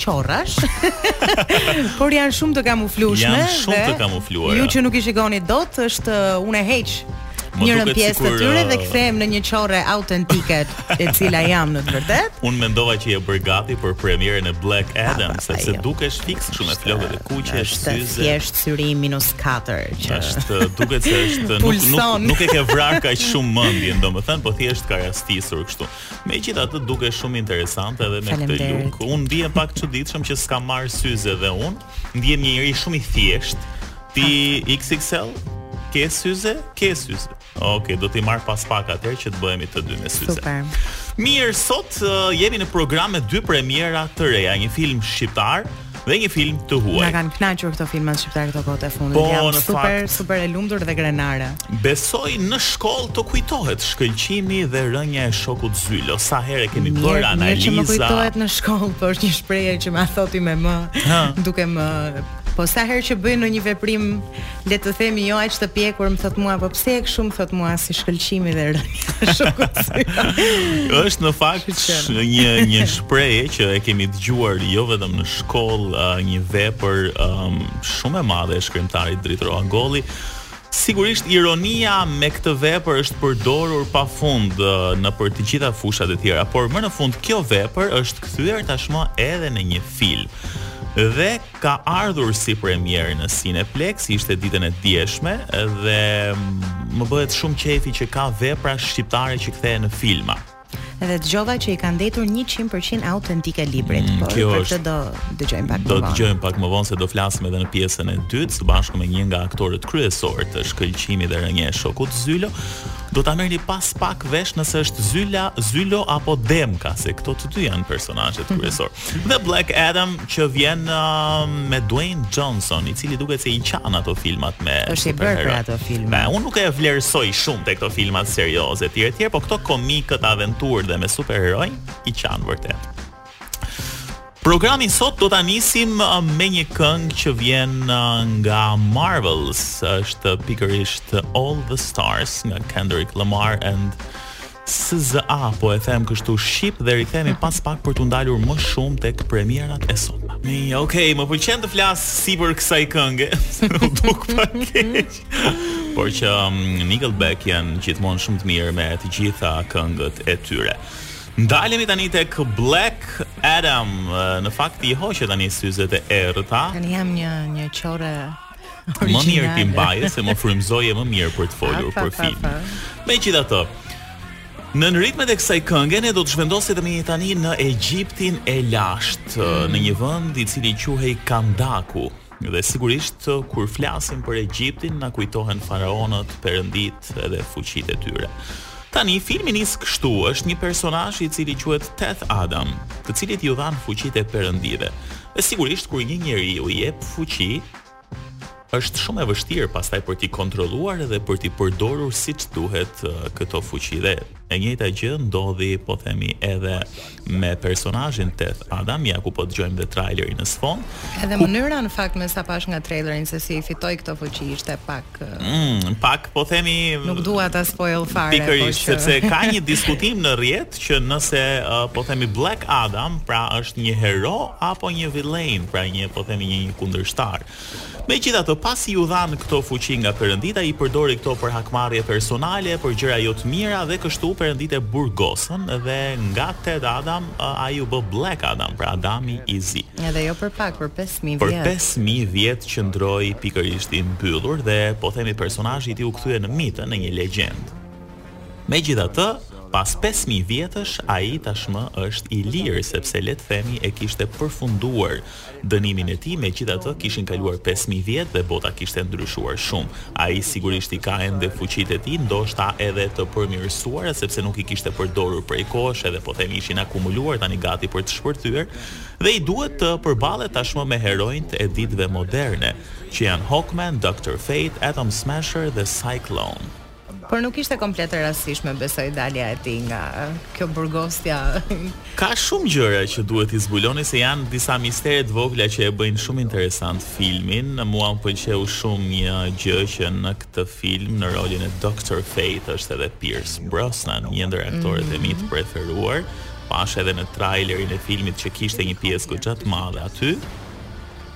qorrash, por janë shumë të kamuflueshme. Janë shumë të kamufluara. Ju që nuk i shikoni dot, është uh, unë heq njërën pjesë të tyre dhe uh, kthehem në një qorre autentike, e cila jam në të vërtetë. Unë mendova që je bërë gati për premierën e Black ah, Adam, pa, pa, sepse jo. dukesh fiks shumë me flokët e kuqe, syze. Është thjesht syri minus 4 që është uh, duket se është nuk, nuk nuk e ke vrarë kaq shumë mendjen, domethënë, po thjesht ka rastisur kështu. Megjithatë dukesh shumë interesante edhe me këtë luk. Unë ndihem pak çuditshëm që s'kam marrë syze dhe unë. Ndihem një njeri shumë i thjeshtë. Ti XXL ke syze, ke syze. Okej, okay, do t'i marr pas pak atëherë që të bëhemi të dy me syze. Super. Mirë, sot uh, jemi në program me dy premiera të reja, një film shqiptar dhe një film të huaj. Na kanë kënaqur këto filmat shqiptarë këto kohët e fundit. Po, Jam super fakt, super e lumtur dhe krenare. Besoj në shkollë të kujtohet shkëlqimi dhe rënia e shokut Zylo. Sa herë kemi bërë analiza. Mirë, që më kujtohet në shkollë, po është një shprehje që ma thoshte mami, duke më Po sa herë që bëj unë një veprim le të themi jo aq të pjekur, më thot mua, po pse e kështu më thot mua si shkëlqimi dhe rënia shokut. Është në fakt një një shprehje që e kemi dëgjuar jo vetëm në shkollë, uh, një vepër um, shumë e madhe e shkrimtarit Dritëro Agolli. Sigurisht ironia me këtë vepër është përdorur pafund uh, nëpër të gjitha fushat e tjera, por më në fund kjo vepër është kthyer tashmë edhe në një film. Dhe Ka ardhur si premierë në Cineplex, ishte ditën e djeshme dhe më bëhet shumë qejfi që ka vepra shqiptare që kthehen në filma dhe dëgjova që i kanë ndenjur 100% autentikë librit. Mm, por për këtë do dëgjojmë pak më vonë. Do dëgjojmë pak më vonë se do flasim edhe në pjesën e dytë së bashku me një nga aktorët kryesorë të Shkëlqimi dhe Rënia e Shokut Zylo. Do ta merrni pas pak vesh nëse është Zyla, Zylo apo Demka, se këta të dy janë personazhet mhm. kryesorë. Dhe Black Adam që vjen uh, me Dwayne Johnson, i cili duket se i qan ato filmat me Është i bërë për ato filma. Me, unë nuk e vlerësoj shumë te këto filmat serioze etj etj, po këto komikët aventurë dhe me superheronj i qan vërtet. Programin sot do ta nisim uh, me një këngë që vjen uh, nga Marvels, është pikërisht All the Stars nga Kendrick Lamar and SZA po e them kështu shqip dhe rikthehemi pas pak për t'u ndalur më shumë tek premierat e sotme. Mi, okay, më pëlqen të flas sipër kësaj kënge. U duk pak keq. Por që um, Nickelback janë gjithmonë shumë të mirë me të gjitha këngët e tyre. Ndalemi tani tek Black Adam. Në fakt i hoqe tani syzet e errëta. Tani jam një një qorre Më mirë ti mbaje se më frymëzoje më mirë për të folur për filmin. Megjithatë, nën ritmet e kësaj kënge ne do të zhvendosemi tani në Egjiptin e lashtë, mm. në një vend i cili quhej Kandaku. Dhe sigurisht kur flasim për Egjiptin na kujtohen faraonët, perënditë edhe fuqitë e tyre. Tani filmi nis kështu, është një personazh i cili quhet Teth Adam, të cilit iu dhanë fuqitë e perëndive. Dhe sigurisht kur një njeriu i jep fuqi, është shumë e vështirë pastaj për t'i kontrolluar dhe për t'i përdorur siç duhet këto fuqi. Dhe e njëjta gjë ndodhi, po themi, edhe me personazhin Teth Adam, ja ku po dëgjojmë dhe trailerin në sfond. Edhe ku... mënyra në fakt me sa pashë nga traileri se si i fitoi këto fuqi ishte pak Mm, pak po themi Nuk dua ta spoil fare po Pikërisht që... sepse ka një diskutim në rrjet që nëse uh, po themi Black Adam pra është një hero apo një villain, pra një po themi një, një kundërshtar. Megjithatë, pasi iu dhanë këto fuqi nga perënditë, i përdori këto për hakmarrje personale, për gjëra jo të mira dhe kështu perënditë e burgosën dhe nga Teth Adam uh, ai u bë Black Adam, pra Adami i Zi. Edhe jo për pak, për Për pesë mijë vjet qëndroi pikërisht i mbyllur dhe po themi personazhi i tij u kthye në mit, në një legjendë. Megjithatë, pas pesë mijë vjetësh ai tashmë është i lirë, sepse le të themi e kishte përfunduar dënimin e tij, megjithatë kishin kaluar pesë mijë vjet dhe bota kishte ndryshuar shumë. Ai sigurisht i ka ende fuqitë e tij, ndoshta edhe të përmirësuara, sepse nuk i kishte përdorur prej kohësh edhe po themi ishin akumuluar tani gati për të shpërthyer, Dhe i duhet të përballet tashmë me heronjtë e ditëve moderne, që janë Hawkman, Doctor Fate, Atom Smasher dhe Cyclone. Por nuk ishte komplet e rastishme besoj dalja e tij nga kjo burgosja. Ka shumë gjëra që duhet t'i zbuloni se janë disa mistere të vogla që e bëjnë shumë interesant filmin. Mua më pëlqeu shumë një gjë që në këtë film në rolin e Doctor Fate është edhe Pierce Brosnan, një ndër aktorët e mi të preferuar. Pashë edhe në trailerin e filmit që kishte një pjesë goxha të madhe aty.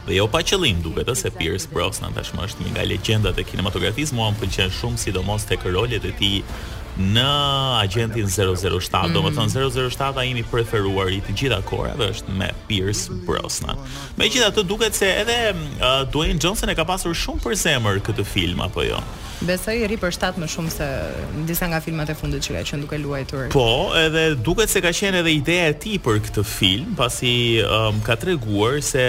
Dhe jo pa qëllim duket se Pierce Brosnan tashmë është një nga legjendat e kinematografisë, mua më pëlqen shumë sidomos tek rolet e tij në agjentin 007, domethënë 007 ai më i preferuar i të gjitha kohërave është me Pierce Brosnan. Megjithatë duket se edhe uh, Dwayne Johnson e ka pasur shumë për zemër këtë film, apo jo? Besoj i rri përshtat më shumë se disa nga filmat e fundit që ka qenë duke luajtur. Po, edhe duket se ka qenë edhe ideja e tij për këtë film, pasi um, ka treguar se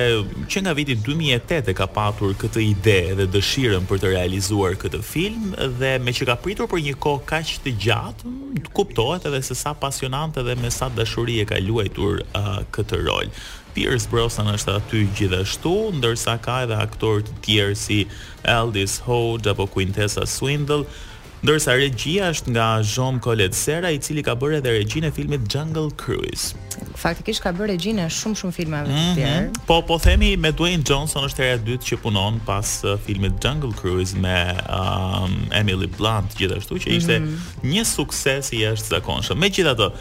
që nga viti 2008 e ka patur këtë ide dhe dëshirën për të realizuar këtë film dhe meqë ka pritur për një kohë kaq të gjatë, kuptohet edhe se sa pasionant edhe me sa dashuri e ka luajtur uh, këtë rol. Pierce Brosnan është aty gjithashtu, ndërsa ka edhe aktorë të tjerë si Aldis Hodge apo Quintessa Swindle, ndërsa regjia është nga Jaume Collet Serra, i cili ka bërë edhe regjinë e filmit Jungle Cruise. Faktikisht ka bërë regjinë e shumë shumë filmave të mhm. tjerë. Mm -hmm. Po po themi me Dwayne Johnson është hera e dytë që punon pas uh, filmit Jungle Cruise me um, Emily Blunt gjithashtu që ishte mm -hmm. një sukses i jashtëzakonshëm. Megjithatë,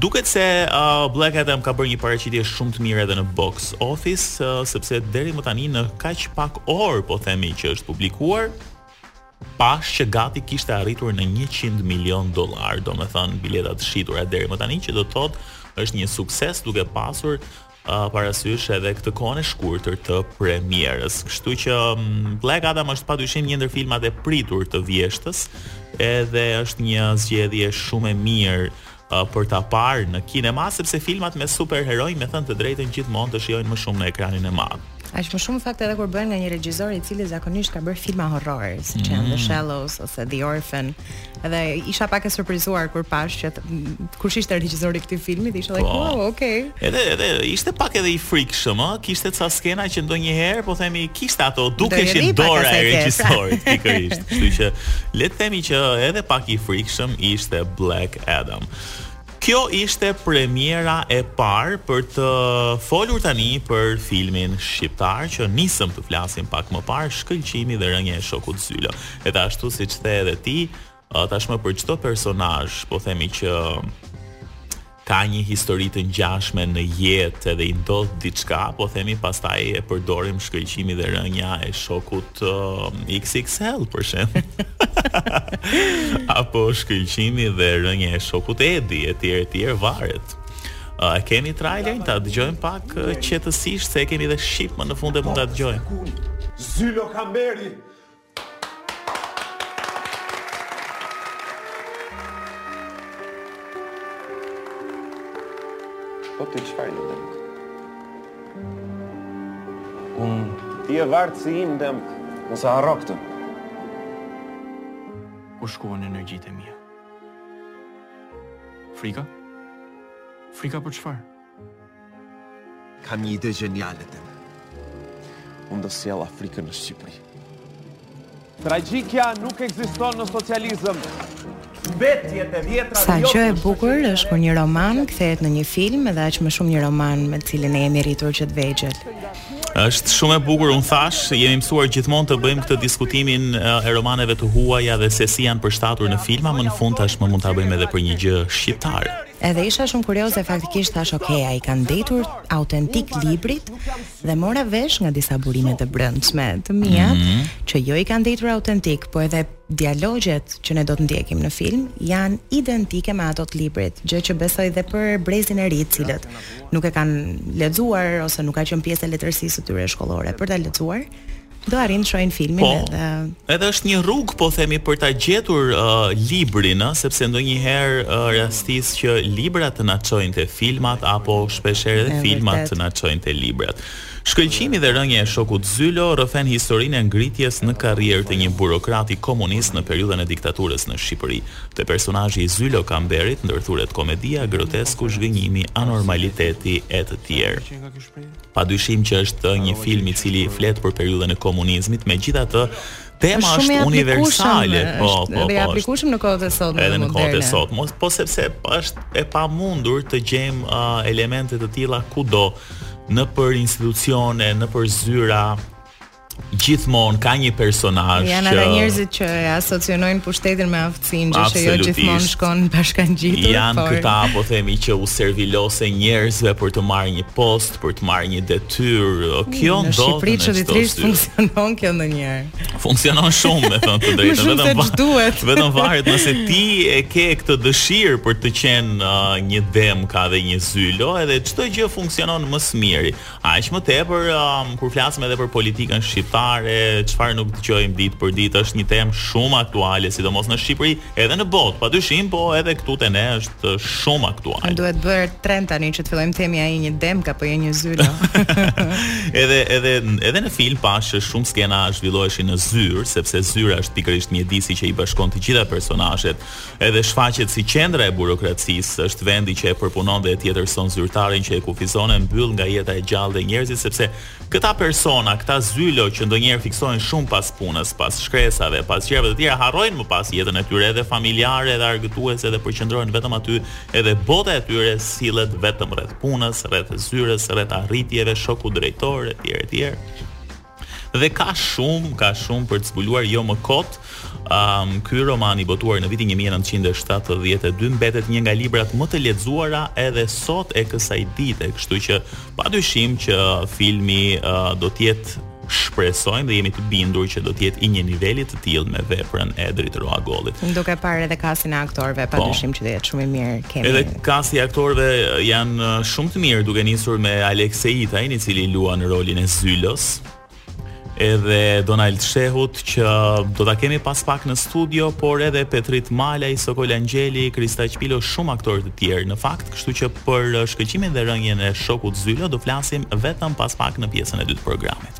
Duket se uh, Black Adam ka bërë një paraqitje shumë të mirë edhe në box office, uh, sepse deri më tani në kaq pak orë po themi që është publikuar, pashë që gati kishte arritur në 100 milion dollarë, domethënë bileta të shitura deri më tani, që do të thotë është një sukses duke pasur parasysh edhe këtë kohën e shkurtër të premierës. Kështu që mm, Black Adam është padyshim një ndër filmat e pritur të vjeshtës, edhe është një zgjedhje shumë e mirë uh, për ta parë në kinema sepse filmat me superheroj me thënë të drejtën gjithmonë të shijojnë më shumë në ekranin e madh. Aq më shumë në fakt edhe kur bëhen nga një regjisor i cili zakonisht ka bërë filma horror, siç janë mm. The Shallows ose The Orphan, Edhe isha pak e surprizuar kur pashë që kush ishte regjisori i këtij filmi dhe isha like, po. wow, okay. Edhe edhe ishte pak edhe i frikshëm, ë, kishte ca skena që ndonjëherë po themi kishte ato dukeshin dora e regjisorit pikërisht. Kështu që le të themi që edhe pak i frikshëm ishte Black Adam. Kjo ishte premiera e parë për të folur tani për filmin shqiptar që nisëm të flasim pak më parë, Shkëlqimi dhe rënja e shokut Zylo. Edhe ashtu siç the edhe ti, tashmë për çdo personazh, po themi që ka një histori të ngjashme në jetë edhe i ndodh diçka, po themi pastaj e përdorim shkëlqimi dhe rënja e shokut XXL për shembull. Apo shkëlqimi dhe rënja e shokut Edi etj etj varet. A uh, kemi trailerin, ta dëgjojmë pak uh, qetësisht se e kemi dhe shqip më në fund e mund ta dëgjojmë. Zylo Kamberi. Po ti çfarë Unë... Ti je vartësi im Demkë mos e harro këtë. Ku shkuan energjitë e mia? Frika? Frika për çfarë? Kam një ide gjeniale Demkë. Unë do sjell Afrikën në Shqipëri. Tragjikja nuk ekziston në socializëm. Sa gjë e bukur është kur një roman kthehet në një film dhe aq më shumë një roman me të cilin ne jemi rritur që të vegjël. Është shumë e bukur, un thash, jemi mësuar gjithmonë të bëjmë këtë diskutimin e romaneve të huaja dhe se si janë përshtatur në filma, më në fund tashmë mund ta bëjmë edhe për një gjë shqiptare. Edhe isha shumë kurioze faktikisht thash ok, a i kanë ndejtur autentik librit, dhe mora vesh nga disa burime të brendshme të mia mm -hmm. që jo i kanë ndejtur autentik, po edhe dialogjet që ne do të ndjekim në film janë identike me ato të librit, gjë që besoj dhe për brezin e ri, të cilët nuk e kanë lexuar ose nuk ka qenë pjesë e letërsisë së tyre shkollore për ta lexuar. Do arrin të shohin filmin po, edhe. Edhe është një rrugë po themi për ta gjetur uh, librin, ë, sepse ndonjëherë uh, rastis që librat të na çojnë te filmat apo shpesh herë edhe filmat të na çojnë te librat. Shkëlqimi dhe rënja e shokut Zylo rrëfen historinë e ngritjes në karrierë të një burokrati komunist në periudhën e diktaturës në Shqipëri. Te personazhi i Zylo Kamberit ndërthuret komedia, grotesku, zhgënjimi, anormaliteti e të tjerë. Padyshim që është një film i cili flet për periudhën e komunizmit, megjithatë tema është, është universale, po, po, po. Dhe aplikueshëm në kohët e sotme. Edhe në kohët e sotme, po sepse është e pamundur të gjejmë uh, elemente të tilla kudo, nëpër institucione, nëpër zyra, gjithmonë ka një personazh që janë ata njerëzit që e asocionojnë pushtetin me aftësinë, gjë që jo gjithmonë shkon bashkangjitur. Janë por... këta po themi që u servilosen njerëzve për të marrë një post, për të marrë një detyrë. Kjo ndodh në Shqipëri çuditërisht funksionon kjo ndonjëherë. Funksionon shumë, me thënë të drejtën, vetëm pa, duhet. vetëm varet nëse ti e ke këtë dëshirë për të qenë uh, një demka dhe një zylo, edhe çdo gjë funksionon më së miri. Aq më tepër kur flasim edhe për politikën shqiptare, çfarë nuk dëgjojmë ditë për ditë, është një temë shumë aktuale, sidomos në Shqipëri, edhe në botë, padyshim, po edhe këtu te ne është shumë aktuale. Duhet bërë trend tani që të fillojmë themi a je një demkë apo je një zylo. edhe edhe edhe në film pashë shumë skena zhvilloheshin në zyrë, sepse zyra është pikërisht mjedisi që i bashkon të gjitha personazhet Edhe shfaqet si qendra e burokracisë, është vendi që e përpunon dhe e tjetërson zyrtarin që e kufizon, e mbyll nga jeta e gjallë dhe njerëzit sepse këta persona, këta zylo që ndonjëherë fiksohen shumë pas punës, pas shkresave, pas gjërave të tjera, harrojnë më pas jetën e tyre edhe familjare edhe argëtuese edhe përqendrohen vetëm aty edhe bota e tyre sillet vetëm rreth punës, rreth zyrës, rreth arritjeve, shoku drejtor etj etj. Dhe ka shumë, ka shumë për të zbuluar jo më kot. Um, ky roman i botuar në vitin 1972 mbetet një nga librat më të lexuara edhe sot e kësaj dite, kështu që padyshim që filmi uh, do të jetë shpresojmë dhe jemi të bindur që do të jetë i një niveli të tillë me veprën e Dritëro Agollit. Duke parë edhe kasin e aktorëve, po. padyshim që do jetë shumë i mirë. Kemi Edhe kasi i aktorëve janë uh, shumë të mirë duke nisur me Aleks Seitajn i cili luan rolin e Zylos. Edhe Donald Shehut që do ta kemi pas pak në studio, por edhe Petrit Malaj, Sokol Angjeli, Kristaq Pilo, shumë aktorë të tjerë në fakt, kështu që për uh, shkëlqimin dhe rënien e shokut Zylo do flasim vetëm pas pak në pjesën e dytë të programit.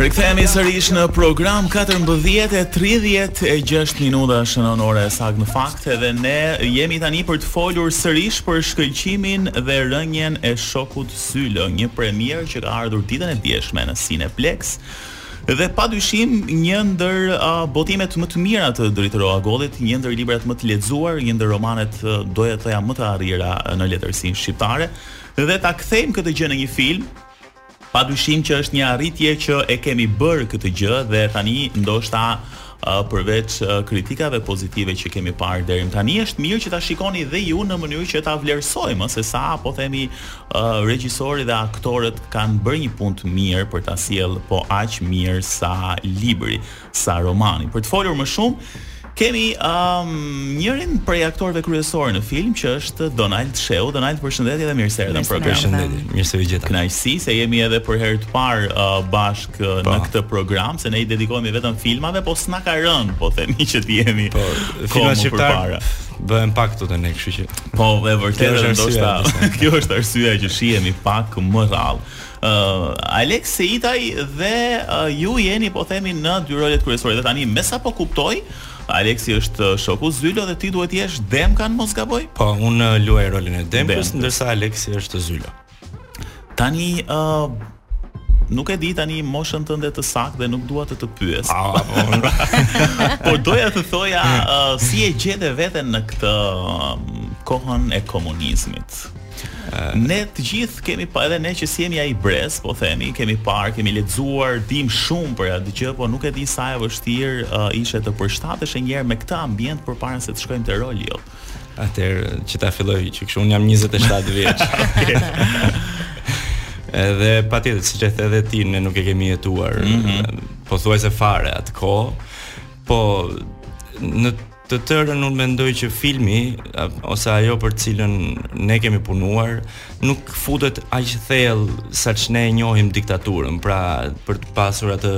Rikthehemi sërish në program 14:36 minuta shënon ora e saktë në fakt edhe ne jemi tani për të folur sërish për shkëlqimin dhe rënien e shokut Zylo, një premierë që ka ardhur ditën e djeshme në Cineplexx. Dhe pa dyshim një ndër uh, botimet më të mira të Dritëro Agollit, një ndër librat më të lexuar, një ndër romanet uh, doja të thoja më të arrira në letërsinë shqiptare. Dhe ta kthejmë këtë gjë në një film, Padyshim që është një arritje që e kemi bërë këtë gjë dhe tani ndoshta përveç kritikave pozitive që kemi parë deri më tani është mirë që ta shikoni dhe ju në mënyrë që ta vlerësojmë se sa po themi uh, regjisori dhe aktorët kanë bërë një punë të mirë për ta sjellë po aq mirë sa libri. Sa romani. Për të folur më shumë, kemi um, njërin prej aktorëve kryesorë në film që është Donald Shehu. Donald, përshëndetje dhe mirë se erdhe në program. Përshëndetje, mirë se u gjeta. Kënaqësi se jemi edhe për herë të parë uh, bashkë uh, në po. këtë program, se ne i dedikohemi vetëm filmave, po s'na ka rënë, po themi që të jemi. Po, filma shqiptarë bëhen pak këtu te ne, kështu që. Po, e vërtetë ndoshta. Kjo është arsyeja që shihemi pak më rrallë. Aleks Seitaj dhe ju jeni po themi në dy rolet kryesore dhe tani me sa po kuptoj Aleksi është shoku Zylo dhe ti duhet të jesh Demka në mos gaboj? Po, unë luaj rolin e Demkës, ndërsa Aleksi është Zylo. Tani ë uh, nuk e di tani moshën tënde të saktë dhe nuk dua të të pyes. Ah, po. Por doja të thoja uh, si e gjete veten në këtë kohën e komunizmit. Ne të gjithë kemi pa edhe ne që s'jemi ai brez, po themi, kemi parë, kemi lexuar, dim shumë për atë gjë, po nuk e di sa e vështirë uh, ishte të përshtateshe njëherë me këtë ambient përpara se të shkojmë te roli jot. Atëherë që ta filloj që kështu un jam 27 vjeç. Edhe patjetër, siç e the edhe ti, ne nuk e kemi jetuar. Mm -hmm. Pothuajse fare atë kohë. Po në Të tërën unë mendoj që filmi ose ajo për të cilën ne kemi punuar nuk futet aq thellë sa ç'ne e njohim diktaturën, pra për të pasur atë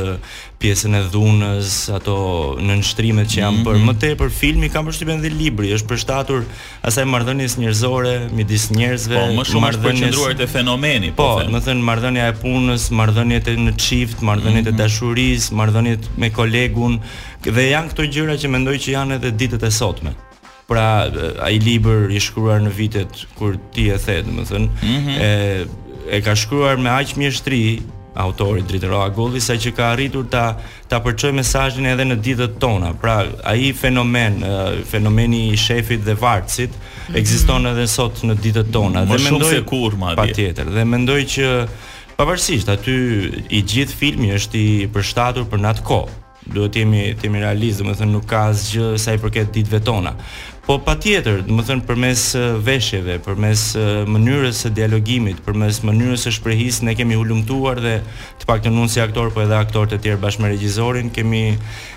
pjesën e dhunës, ato nënshtrimet që janë mm -hmm. për mhm. më tepër filmi kam përshtypjen dhe libri është përshtatur asaj marrëdhënies njerëzore midis njerëzve, po, më shumë është përqendruar te fenomeni, po, po themi. domethënë marrëdhënia e punës, marrëdhëniet në çift, marrëdhëniet mm -hmm. e mhm. dashurisë, marrëdhëniet me kolegun, Dhe janë këto gjëra që mendoj që janë edhe në ditët e sotme. Pra, ai libër i shkruar në vitet kur ti e the, domethënë, mm -hmm. e e ka shkruar me aq mjeshtri autori Dritëro Agolli sa që ka arritur ta ta përçojë mesazhin edhe në ditët tona. Pra, ai fenomen, fenomeni i shefit dhe vartësit mm -hmm. ekziston edhe sot në ditët tona. Më dhe shumë mendoj, se kurrë madje. Patjetër, dhe mendoj që pavarësisht aty i gjithë filmi është i përshtatur për në atë kohë. Duhet të jemi të jemi realistë, domethënë nuk ka asgjë sa i përket ditëve tona. Po patjetër, domethënë përmes veshjeve, përmes mënyrës së dialogimit, përmes mënyrës së shprehisë ne kemi hulumtuar dhe të paktën unë si aktor po edhe aktorët e tjerë bashkë me regjizorin kemi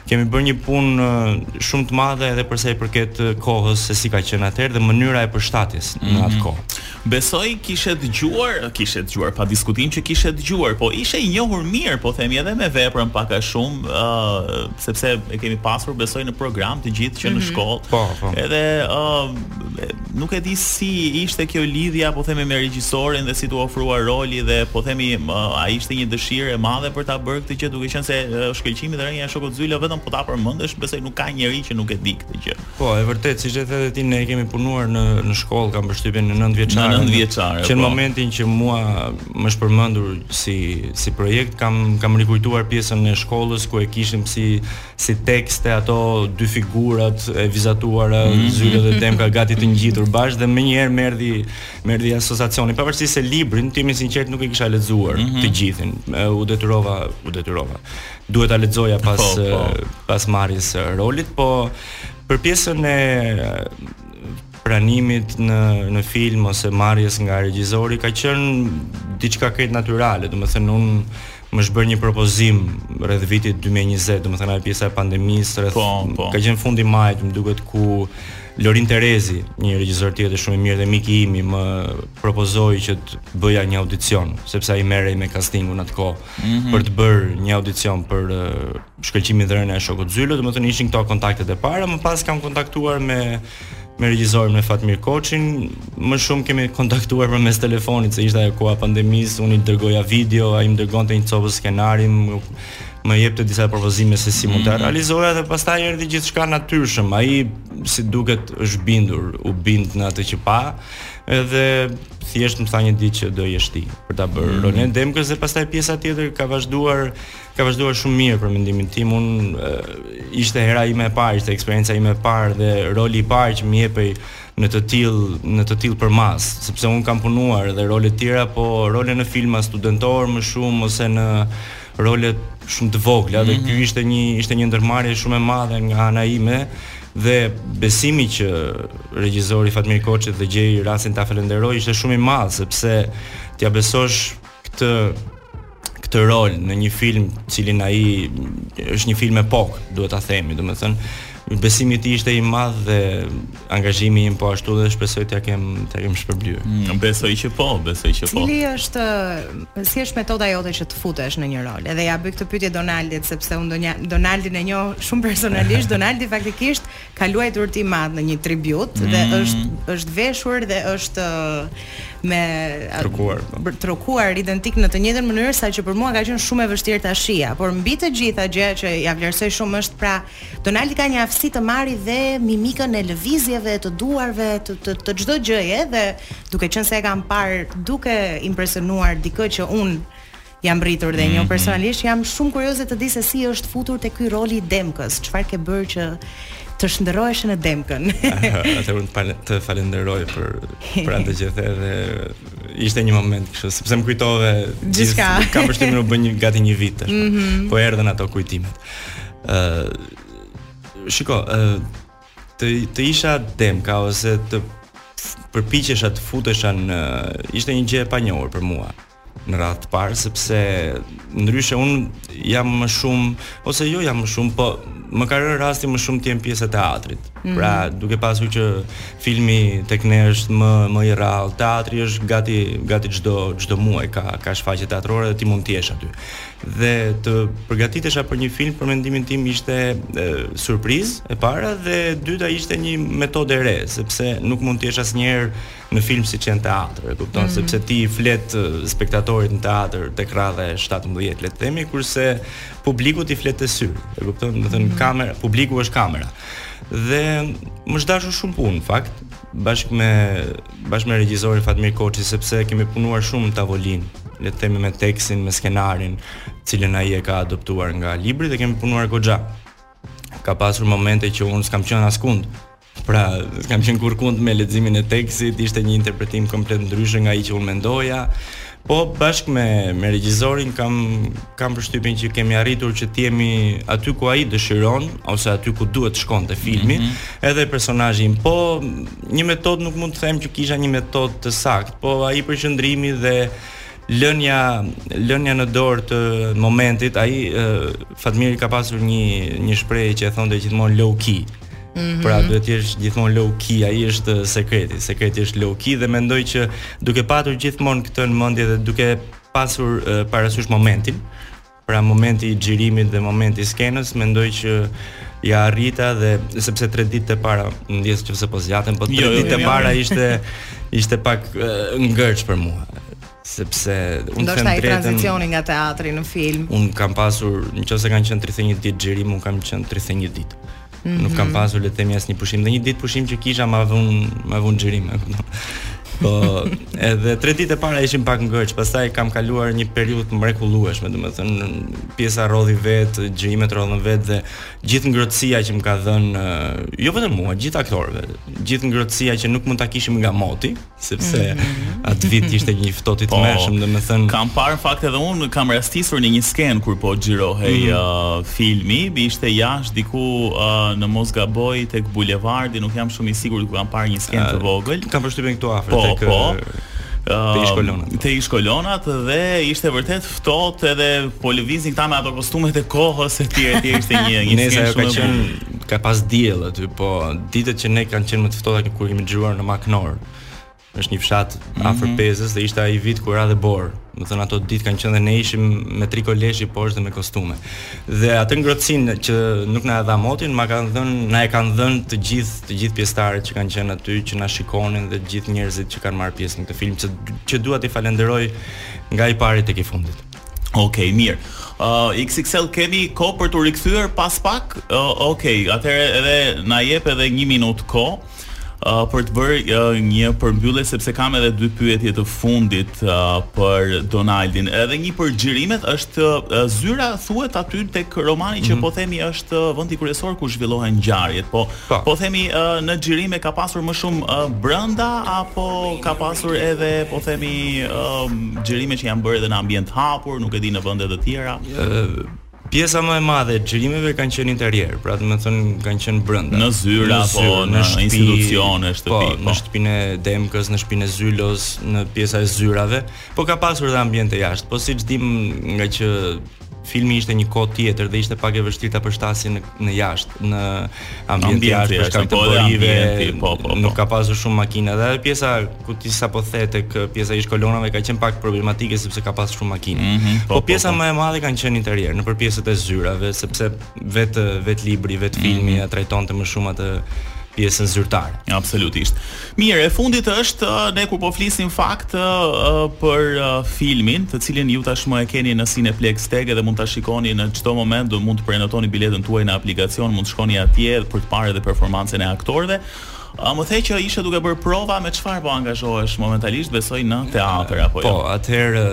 kemi bërë një punë shumë të madhe edhe për sa i përket kohës se si ka qenë atëherë dhe mënyra e përshtatjes në atë kohë. Besoj kishe dëgjuar, kishe dëgjuar pa diskutim që kishe dëgjuar, po ishe i njohur mirë, po themi edhe me veprën pak a shumë, ë uh, sepse e kemi pasur besoj në program të gjithë që mm -hmm. në mhm. shkollë. Po, po. Edhe ë uh, nuk e di si ishte kjo lidhja, po themi me regjisorin dhe si t'u ofrua roli dhe po themi uh, a ishte një dëshirë e madhe për ta bërë këtë gjë, duke qenë se uh, shkëlqimi dhe rënia e shokut Zylo vetëm po ta përmendësh, besoj nuk ka njeri që nuk e di këtë gjë. Po, e vërtetë, siç e the dhe ti, ne kemi punuar në në shkollë, kam përshtypjen në 9 vjeçare. Në 9 vjeçare. Që në po. momentin që mua më është përmendur si si projekt, kam kam rikujtuar pjesën e shkollës ku e kishim si si tekste ato dy figurat e vizatuara, mm -hmm. Zylo dhe Demka gati të ngjitur bashkë dhe menjëherë më erdhi më erdhi asociacioni, pavarësisht se librin, të jemi të sinqertë nuk e kisha lexuar mm -hmm. të gjithin. U detyrova, u detyrova. duhet ta lexoja pas po, po. pas marrjes së rolit, po për pjesën e pranimit në në film ose marrjes nga regjizori ka qenë diçka krejt natyrale, domethënë unë më është bërë një propozim rreth vitit 2020, domethënë ajo pjesa e pandemisë rreth po, po. ka qenë fundi i majit, më duket ku Lorin Terezi, një regjisor tjetër shumë i mirë dhe mik i imi, më propozoi që të bëja një audicion, sepse ai merrej me castingun atë kohë. -hmm. për të bërë një audicion për uh, shkëlqimin dhe rënien e shokut Zylo, domethënë ishin këto kontaktet e para, më pas kam kontaktuar me me regjisorin me Fatmir Koçin, më shumë kemi kontaktuar përmes telefonit se ishte ajo koha pandemisë, unë i dërgoja video, ai më dërgonte një copë skenari, më jepte disa propozime se si mund ta mhm. realizoja dhe pastaj erdhi gjithçka natyrshëm. Ai si duket është bindur, u bind në atë që pa. Edhe thjesht më tha një ditë që do jesh ti për ta bërë mm. rolin e Demkës dhe pastaj pjesa tjetër ka vazhduar ka vazhduar shumë mirë për mendimin tim. Un ishte hera ime e parë, ishte eksperienca ime e parë dhe roli i parë që më jepej në të tillë në të tillë përmasë, sepse un kam punuar edhe role të tjera, po role në filma studentor më shumë ose në role shumë të vogla mm -hmm. dhe mhm. ky ishte një ishte një ndërmarrje shumë e madhe nga ana ime Dhe besimi që regjizori Fatmir Koçi dhe gjej rastin ta falënderoj ishte shumë i madh sepse t'ia besosh këtë këtë rol në një film, të cilin ai është një film epokë, duhet ta themi, domethënë besimi i tij ishte i madh dhe angazhimi im po ashtu dhe shpresoj t'ia kem t'ia kem shpërblyer. Mm, besoj që po, besoj që po. Cili është Si është metoda jote që të futesh në një rol? Edhe ja bëj këtë pyetje Donaldit sepse unë Donaldin e njoh shumë personalisht. Donaldi faktikisht ka luajtur ti madh në një tribut mm. dhe është është veshur dhe është uh, me uh, trukuar, po. trukuar identik në të njëjtën mënyrë saqë për mua ka qenë shumë e vështirë ta shija, por mbi të gjitha gjëja që ja vlerësoj shumë është pra uh, Donaldi ka një aftësi të marrë dhe mimikën e lëvizjeve të duarve të të, të çdo gjëje dhe duke qenë se e kam parë duke impresionuar dikë me të cilin un jam rritur dhe mm -hmm. një njoh personalisht jam shumë kurioze të di se si është futur te ky roli i Demkës, çfarë ke bërë që të shndërrohesh në Demkën. Atë unë të falenderoj për për atë që the dhe ishte një moment kështu sepse më kujtove gjithçka. Ka vështirë të bëj një gati një vit tash. Mm -hmm. Po erdhën ato kujtimet. Ë uh, shiko, ë uh, të të isha Demka ose të përpiqesha të futesha në ishte një gjë e panjohur për mua në radhë të parë sepse ndryshe un jam më shumë ose jo jam më shumë po më ka rënë rasti më shumë të jem pjesë e teatrit. Mm -hmm. Pra duke pasur që filmi tek ne është më më i rrallë, teatri është gati gati çdo çdo muaj ka ka shfaqje teatrore dhe ti mund të jesh aty. dhe të përgatitesha për një film për mendimin tim ishte e, surprizë e para dhe e dyta ishte një metodë e re sepse nuk mund të jesh asnjëherë në film siç je në teatër, e kupton, mm -hmm. sepse ti flet spektatorit në teatër tek rradha e 17 le të themi kurse publikut i flet te syri, e kupton, domethënë mm -hmm. kamera, publiku është kamera. Dhe më është dashur shumë punë, në fakt, bashkë me bashkë me regjisorin Fatmir Koçi sepse kemi punuar shumë në tavolinë, le të themi me tekstin, me skenarin, të cilën ai e ka adoptuar nga libri dhe kemi punuar goxha. Ka pasur momente që unë s'kam qenë askund. Pra, s'kam qenë kurrkund me leximin e tekstit, ishte një interpretim komplet ndryshe nga ai që unë mendoja. Po bashkë me me regjisorin kam kam përshtypjen që kemi arritur që të jemi aty ku ai dëshiron ose aty ku duhet të shkonte filmi, mm -hmm. edhe personazhi im. Po një metodë nuk mund të them që kisha një metodë të saktë, po ai përqendrimi dhe lënia lënia në dorë të momentit, ai Fatmiri ka pasur një një shprehje që e thonte gjithmonë low key. Mm -hmm. Pra duhet të jesh gjithmonë low key, ai është sekreti. Sekreti është low key dhe mendoj që duke patur gjithmonë këtë në mendje dhe duke pasur uh, parasysh momentin, pra momenti i xhirimit dhe momenti i skenës, mendoj që ja arrita dhe sepse 3 ditët e para, ndjesë qoftë se po zgjatem, po 3 jo, jo, ditët e jo, para ishte ishte pak uh, ngërç për mua. sepse unë kam drejt e tranzicionin nga teatri në film. Unë kam pasur, nëse kanë qenë 31 ditë xhirim, unë kam qenë 31 ditë. Mm -hmm. Nuk kam mhm. pasur le të themi asnjë pushim. Dhe një ditë pushim që kisha ma vun, ma vun xhirim, e kupton. Po, edhe 3 ditët e para ishin pak ngërç, pastaj kam kaluar një periudhë të mrekullueshme, domethënë pjesa rrodhi vetë, xhirimet rrodhën vetë dhe gjithë ngrohtësia që më ka dhënë, jo vetëm mua, gjithë aktorëve, gjithë ngrohtësia që nuk mund ta kishim nga moti, sepse mm -hmm. atë vit ishte një ftohtë i po, tmerrshëm, domethënë kam parë në fakt edhe unë kam rastisur në një skenë kur po xhirohej mm -hmm. uh, filmi, ishte jashtë diku uh, në mos gaboj tek bulevardi, nuk jam shumë i sigurt ku kam parë një skenë të vogël. Kam përshtypjen këtu afër po, tek po, Te ish kolonat. Te ish kolonat dhe ishte vërtet ftohtë edhe po lëviznin këta me ato kostumet e kohës e tjerë, tjerë ishte një një skenë shumë. Ne ka qenë Ka pas diell aty, po ditët që ne kanë qenë më të ftohta kur kemi xhiruar në Maknor. Është një fshat mhm. afër mm -hmm. Pezës dhe ishte ai vit kur ra dhe borë. Domethënë ato ditë kanë qenë dhe ne ishim me triko leshi poshtë dhe me kostume. Dhe atë ngrohtësinë që nuk na e dha moti, ma kanë dhënë, na e kanë dhënë të gjithë, të gjithë pjesëtarët që kanë qenë aty, që na shikonin dhe të gjithë njerëzit që kanë marrë pjesë në këtë film, që që dua t'i falenderoj nga i pari tek i fundit. Okej, okay, mirë. Uh, XXL kemi kohë për t'u rikthyer pas pak. Uh, Okej, okay, atëherë edhe na jep edhe 1 minutë kohë uh, për të bërë uh, një përmbyllje sepse kam edhe dy pyetje të fundit uh, për Donaldin. Edhe një për xhirimet është uh, zyra thuhet aty tek romani që mm -hmm. po themi është uh, vendi kryesor ku zhvillohen ngjarjet. Po Po. Po themi ë në xhirime ka pasur më shumë ë brenda apo ka pasur edhe po themi ë xhirime që janë bërë edhe në ambient të hapur, nuk e di në vende të tjera. Ë pjesa më e madhe e xhirimeve kanë qenë interier, pra domethënë kanë qenë brenda. Në zyra apo në, në institucione, shtëpi. Po, po, në shtëpinë e Demkës, në shtëpinë e Zylos, në pjesa e zyrave, po ka pasur edhe ambiente jashtë. Po siç dim ngaqë Filmi ishte një kohë tjetër dhe ishte pak e vështirë ta përshtasje në jashtë, në ambient jashtë për shkak të borive. Po, po, po. Nuk ka pasur shumë makina dhe edhe pjesa ku ti sapo the tek pjesa ish-Kolonave ka qenë pak problematike sepse ka pasur shumë makina. Mm -hmm, po, po, po pjesa po, po. më e madhe kanë qenë interier, nëpër pjesët e zyrave, sepse vetë vetë libri, vetë filmi mm -hmm. e trajtonte më shumë atë pjesën zyrtare. Absolutisht. Mirë, e fundit është, ne kur po flisnim në fakt për filmin, të cilin ju tashmë e keni në Cineplexx TEG dhe mund ta shikoni në çdo moment, do mund të prenotoni biletën tuaj në aplikacion, mund të shkoni atje për të parë edhe performancën e aktorëve. A më the që ishe duke bërë prova me çfarë po angazhohesh momentalisht, besoj në teatër apo jo? Po, atëherë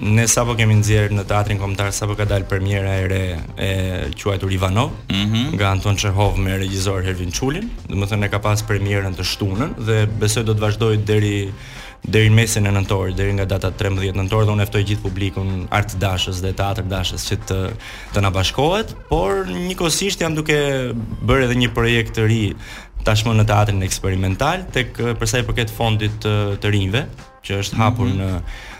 Ne sapo kemi nxjerrë në Teatrin Kombëtar sapo ka dalë premiera e re e quajtur Ivanov mm -hmm. nga Anton Çehov me regjisor Hervin Çulin. Domethënë e ka pas premierën të shtunën dhe besoj do të vazhdojë deri deri në mesin e nëntorit, deri nga data 13 nëntor dhe unë ftoj gjithë publikun artdashës dhe teatërdashës që të të na bashkohet, por njëkohësisht jam duke bërë edhe një projekt të ri tashmë në teatrin eksperimental tek përsa i përket fondit të, të rinjve, që është hapur në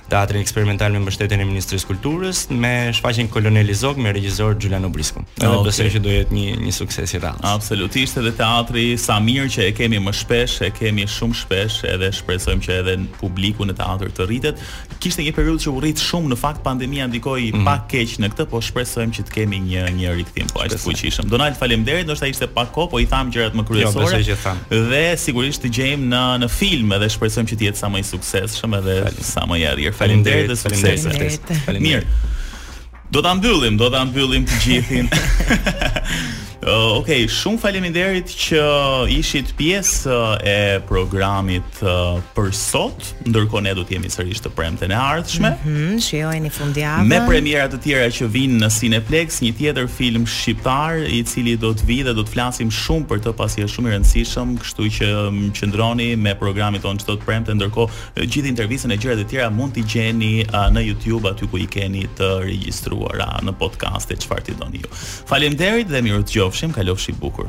Teatrin Eksperimental me mbështetjen e Ministrisë së Kulturës me shfaqjen Koloneli Zog me regjisor Xhuliano Brisku. Edhe okay. besoj që do jetë një një sukses i rrallë. Absolutisht edhe teatri sa mirë që e kemi më shpesh, e kemi shumë shpesh edhe shpresojmë që edhe publiku në teatër të rritet. Kishte një periudhë që u rrit shumë, në fakt pandemia ndikoi mm -hmm. pak keq në këtë, po shpresojmë që të kemi një një rikthim po aq të fuqishëm. Donald, faleminderit, ndoshta ishte pak kohë, po i thamë gjërat më jo, kryesore. Jo, besoj që thamë. Dhe sigurisht të gjejmë në në film dhe shpresojmë që të jetë sa më i suksesshëm edhe sa më i arrirë. Faleminderit dhe suksese. Faleminderit. Faleminderit. Mirë. Do ta mbyllim, do ta mbyllim të gjithin. Uh, ok, shumë faleminderit që ishit pjesë uh, e programit uh, për sot. Ndërkohë ne do të jemi sërish të premten e ardhshme. Mm -hmm, shijojeni fundjavën. Me premiera të tjera që vijnë në Cineplexx, një tjetër film shqiptar i cili do të vijë dhe do të flasim shumë për të pasi është shumë i rëndësishëm, kështu që mm, qëndroni me programin tonë çdo të premte. Ndërkohë, gjithë intervistën e gjërat e tjera mund t'i gjeni në YouTube aty ku i keni të regjistruara në podcast e çfarë të doni ju. Faleminderit dhe mirudëgjofshim, kalofshi bukur.